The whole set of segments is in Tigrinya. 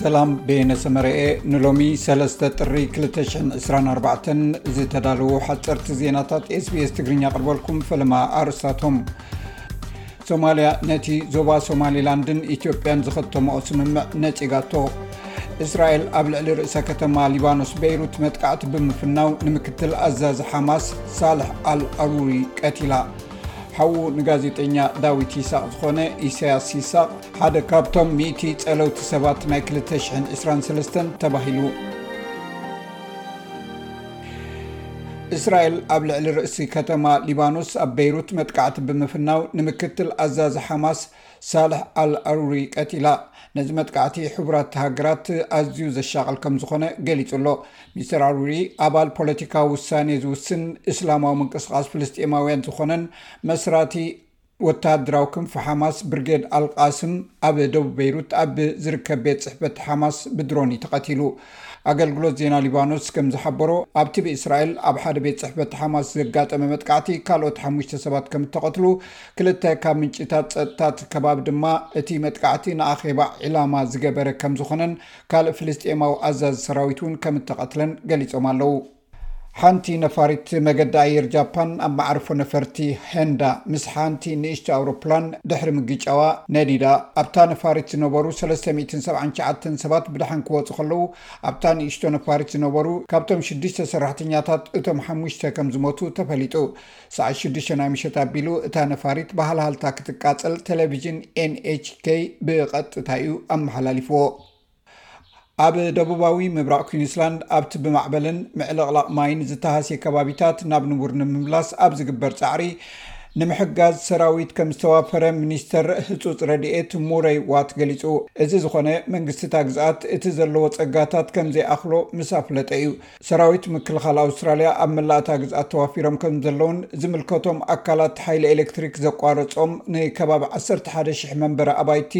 ሰላም ቤነ ሰመረኤ ንሎሚ ሰለስተ ጥሪ 224 ዝተዳለዉ ሓፀርቲ ዜናታት ስbs ትግርኛ ቅርበልኩም ፈለማ ኣርስታቶም ሶማልያ ነቲ ዞባ ሶማሊላንድን ኢትዮጵያን ዝኸተምኦ ስምምዕ ነፂጋቶ እስራኤል ኣብ ልዕሊ ርእሰ ከተማ ሊባኖስ ቤይሩት መጥቃዕቲ ብምፍናው ንምክትል ኣዛዝ ሓማስ ሳልሕ ኣልኣሩሪ ቀቲላ ሓዉ ንጋዜጠኛ ዳዊት ይሳቕ ዝኾነ ኢሳያስ ይሳቕ ሓደ ካብቶም ሚእቲ ጸለውቲ ሰባት ናይ 223ን ተባሂሉ። እስራኤል ኣብ ልዕሊ ርእሲ ከተማ ሊባኖስ ኣብ ቤይሩት መጥቃዕቲ ብምፍናው ንምክትል ኣዛዚ ሓማስ ሳልሕ ኣል ኣሩሪ ቀቲላ። ነዚ መጥቃዕቲ ሕቡራት ሃገራት ኣዝዩ ዘሻቕል ከም ዝኾነ ገሊጹ ኣሎ። ሚስተር ኣሩሪ ኣባል ፖለቲካዊ ውሳኔ ዝውስን እስላማዊ ምንቅስቓስ ፍልስጤማውያን ዝኾነን መስራቲ ወተሃደራዊ ክንፊ ሓማስ ብርጌድ ኣል ቓስም ኣብ ደቡብ በይሩት ኣብ ዝርከብ ቤት ጽሕፈት ሓማስ ብድሮን እዩ ተቐቲሉ። ኣገልግሎት ዜና ሊባኖስ ከም ዝሓበሮ ኣብቲ ብእስራኤል ኣብ ሓደ ቤት ጽሕፈት ሓማስ ዘጋጠመ መጥቃዕቲ ካልኦት ሓሙሽተ ሰባት ከም እተቐትሉ ክልተ ካብ ምንጪታት ጸጥታ እቲ ከባቢ ድማ እቲ መጥቃዕቲ ንኣኼባ ዒላማ ዝገበረ ከም ዝኾነን ካልእ ፍልስጤማዊ ኣዛዚ ሰራዊት እውን ከም እተቐትለን ገሊጾም ኣለዉ። ሓንቲ ነፋሪት መገዲ ኣየር ጃፓን ኣብ መዓርፎ ነፈርቲ ሄንዳ ምስ ሓንቲ ንእሽቶ ኣውሮፕላን ድሕሪ ምግጫዋ ነዲዳ። ኣብታ ነፋሪት ዝነበሩ ሰለስተ ሚእትን ሰብዓን ትሽዓተን ሰባት ብደሓን ክወጹ ከለዉ፣ ኣብታ ንእሽቶ ነፋሪት ዝነበሩ ካብቶም ሽዱሽተ ሰራሕተኛታት እቶም ሓሙሽተ ከም ዝሞቱ ተፈሊጡ። ሰዓት ሽዱሽተ ናይ ምሸት ኣቢሉ እታ ነፋሪት ብሃልሃልታ ክትቃጸል ቴሌቪዥን NHK ብቐጥታ እዩ ኣመሓላሊፍዎ። ኣብ ደቡባዊ ምብራቕ ኩንስላንድ ኣብቲ ብማዕበልን ምዕልቕላቕ ማይን ዝተሃስየ ከባቢታት ናብ ንቡር ንምምላስ ኣብ ዝግበር ጻዕሪ ንምሕጋዝ ሰራዊት ከም ዝተዋፈረ ሚኒስተር ህጹጽ ረድኤት ሙረይ ዋት ገሊጹ። እዚ ዝኾነ መንግስቲ እታ ግዝኣት እቲ ዘለዎ ጸጋታት ከም ዘይኣኽሎ ምስ ኣፍለጠ እዩ። ሰራዊት ምክልኻል ኣውስትራልያ ኣብ መላእ እታ ግዝኣት ተዋፊሮም ከም ዘለዉን ዝምልከቶም ኣካላት ሓይሊ ኤሌክትሪክ ዘቋረፆም ንከባቢ ዓሰርተ ሓደ ሽሕ መንበሪ ኣባይቲ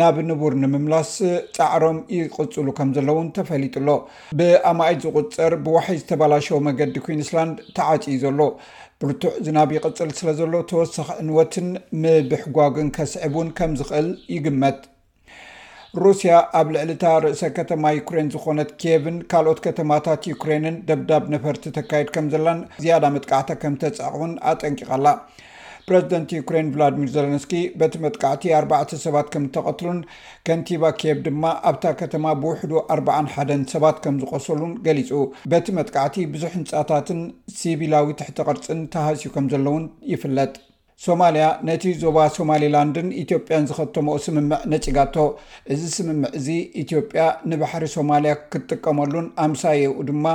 ናብ ንቡር ንምምላስ ፃዕሮም ይቕፅሉ ከም ዘለዉን ተፈሊጡ ኣሎ። ብኣማኢት ዝቑፀር ብዋሕይ ዝተባላሸወ መገዲ ኩንስላንድ ተዓፅዩ እዩ ዘሎ። ብርቱዕ ዝናብ ይቕፅል ስለ ዘሎ ተወሳኺ ዕንወትን ምብሕጓግን ከስዕብ እውን ከም ዝኽእል ይግመት። ሩስያ ኣብ ልዕሊ እታ ርእሰ ከተማ ዩክሬን ዝኾነት ኬቭን ካልኦት ከተማታት ዩክሬንን ደብዳብ ነፈርቲ ተካይድ ከም ዘላን ዝያዳ መጥቃዕታ ከም ተፅዕቕን ኣጠንቂቓላ ፕረዚደንት ዩክሬን ቭላድሚር ዘለንስኪ በቲ መጥቃዕቲ ኣርባዕተ ሰባት ከም እተቐትሉን ከንቲባ ኬቭ ድማ ኣብታ ከተማ ብውሕዱ ኣርባዓን ሓደን ሰባት ከም ዝቖሰሉን ገሊፁ በቲ መጥቃዕቲ ብዙሕ ህንፃታትን ሲቪላዊ ትሕተ ቅርፅን ተሃስዩ ከም ዘለውን ይፍለጥ ሶማልያ ነቲ ዞባ ሶማሊላንድን ኢትዮጵያን ዝኸተምኦ ስምምዕ ነጺጋቶ። እዚ ስምምዕ እዚ ኢትዮጵያ ንባሕሪ ሶማልያ ክትጥቀመሉን ኣምሳያኡ ድማ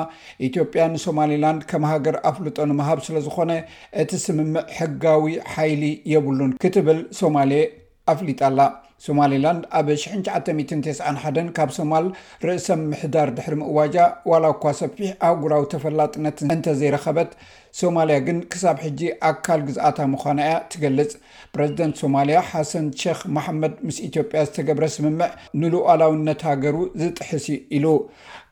ኢትዮጵያ ንሶማሊላንድ ከም ሃገር ኣፍልጦ ንምሃብ ስለዝኾነ እቲ ስምምዕ ሕጋዊ ሓይሊ የብሉን ክትብል ሶማሌ ኣፍሊጣ ኣላ። ሶማሊላንድ ኣብ ሽሕን ትሽዓተ ሚእትን ተስዓን ሓደን ካብ ሶማል ርእሰ ምሕዳር ድሕሪ ምእዋጃ ዋላ እኳ ሰፊሕ ኣህጉራዊ ተፈላጥነት እንተዘይረኸበት፣ ሶማልያ ግን ክሳብ ሕጂ ኣካል ግዝኣታ ምዃና እያ ትገልጽ። ፕረዚደንት ሶማልያ ሓሰን ሸኽ መሓመድ ምስ ኢትዮጵያ ዝተገብረ ስምምዕ ንሉኣላዊነት ሃገሩ ዝጥሕስ'ዩ ኢሉ።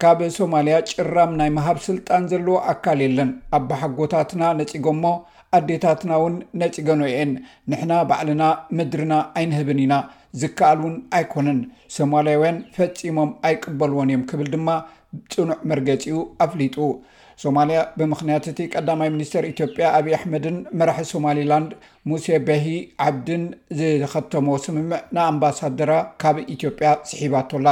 ካብ ሶማልያ ጭራም ናይ ምሃብ ስልጣን ዘለዎ ኣካል የለን፣ ኣባሓጎታትና ነጺጎሞ፣ ኣዴታትና ውን ነጺገኖ እየን ንሕና ባዕልና ምድርና ኣይንህብን ኢና ዝከኣል ውን ኣይኮነን ሶማልያውያን ፈጺሞም ኣይቅበልዎን እዮም ክብል ድማ ጽኑዕ መርገጺኡ ኣፍሊጡ። ሶማልያ ብምኽንያት እቲ ቀዳማይ ሚኒስተር ኢትዮጵያ ኣብይ ኣሕመድን መራሒ ሶማሊላንድ ሙሴ ቤሂ ዓብድን ዝኸተምዎ ስምምዕ ንኣምባሳደራ ካብ ኢትዮጵያ ስሒባቶ ኣላ።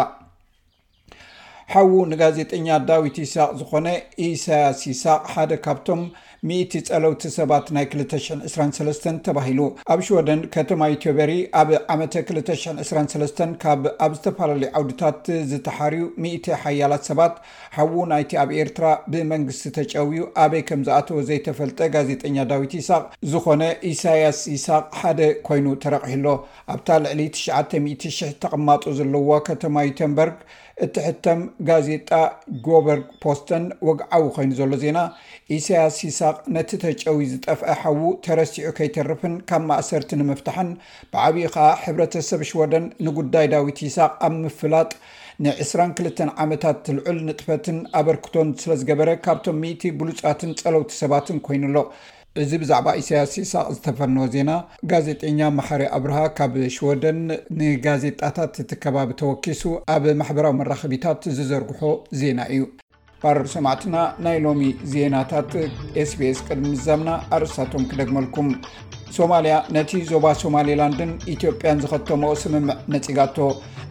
ሓዉ ንጋዜጠኛ ዳዊት ይሳቅ ዝኾነ ኢሳያስ ይሳቅ ሓደ ካብቶም ሚእቲ ጸለውቲ ሰባት ናይ 223 ተባሂሉ ኣብ ሽወደን ከተማ ዩቴበሪ ኣብ ዓመተ 223 ካብ ኣብ ዝተፈላለዩ ዓውድታት ዝተሓርዩ ሚእቲ ሓያላት ሰባት ሓዉ ናይቲ ኣብ ኤርትራ ብመንግስቲ ተጨውዩ ኣበይ ከም ዝኣተወ ዘይተፈልጠ ጋዜጠኛ ዳዊት ይሳቅ ዝኾነ ኢሳያስ ይሳቅ ሓደ ኮይኑ ተረቂሑ ኣሎ። ኣብታ ልዕሊ ትሽዓተ ሚእቲ ሽሕ ተቐማጦ ዘለዋ ከተማ ዩተንበርግ እትሕተም ጋዜጣ ጆበርግ ፖስተን ወግዓዊ ኮይኑ ዘሎ ዜና፣ ኢሳያስ ይሳቕ ነቲ ተጨውዩ ዝጠፍኣ ሓዉ ተረሲዑ ከይተርፍን ካብ ማእሰርቲ ንምፍታሕን ብዓብዩ ከኣ ሕብረተሰብ ሽወደን ንጉዳይ ዳዊት ይሳቕ ኣብ ምፍላጥ ን ዕስራን ክልተን ዓመታት ልዑል ንጥፈትን ኣበርክቶን ስለዝገበረ ካብቶም ሚእቲ ብሉጻትን ጸለውቲ ሰባትን ኮይኑ ኣሎ። እዚ ብዛዕባ ኢሳያስ ይሳቕ ዝተፈነወ ዜና፣ ጋዜጤኛ መሓሪ ኣብርሃ ካብ ሽወደን ንጋዜጣታት እቲ ከባቢ ተወኪሱ ኣብ ማሕበራዊ መራኸቢታት ዝዘርግሖ ዜና እዩ። ባር ሰማዕትና ናይ ሎሚ ዜናታት ኤስቤስ ቅድሚ ምዛምና ኣርእስታቶም ክደግመልኩም። ሶማልያ ነቲ ዞባ ሶማሌላንድን ኢትዮጵያን ዝኸተምኦ ስምምዕ ነጺጋቶ።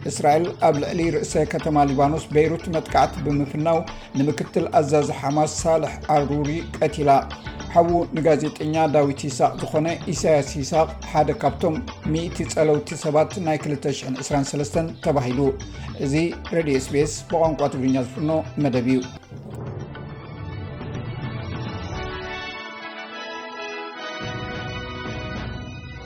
እስራኤል ኣብ ልዕሊ ርእሰ ከተማ ሊባኖስ ቤይሩት መጥቃዕቲ ብምፍናው ንምክትል ኣዛዚ ሓማስ ሳልሕ ኣሩሪ ቀቲላ ሓዉ ንጋዜጠኛ ዳዊት ይሳቅ ዝኾነ ኢሳያስ ይሳቅ ሓደ ካብቶም ሚእቲ ፀለውቲ ሰባት ናይ 223 ተባሂሉ እዚ ረድዮ ስቤስ ብቋንቋ ትግርኛ ዝፍኖ መደብ እዩ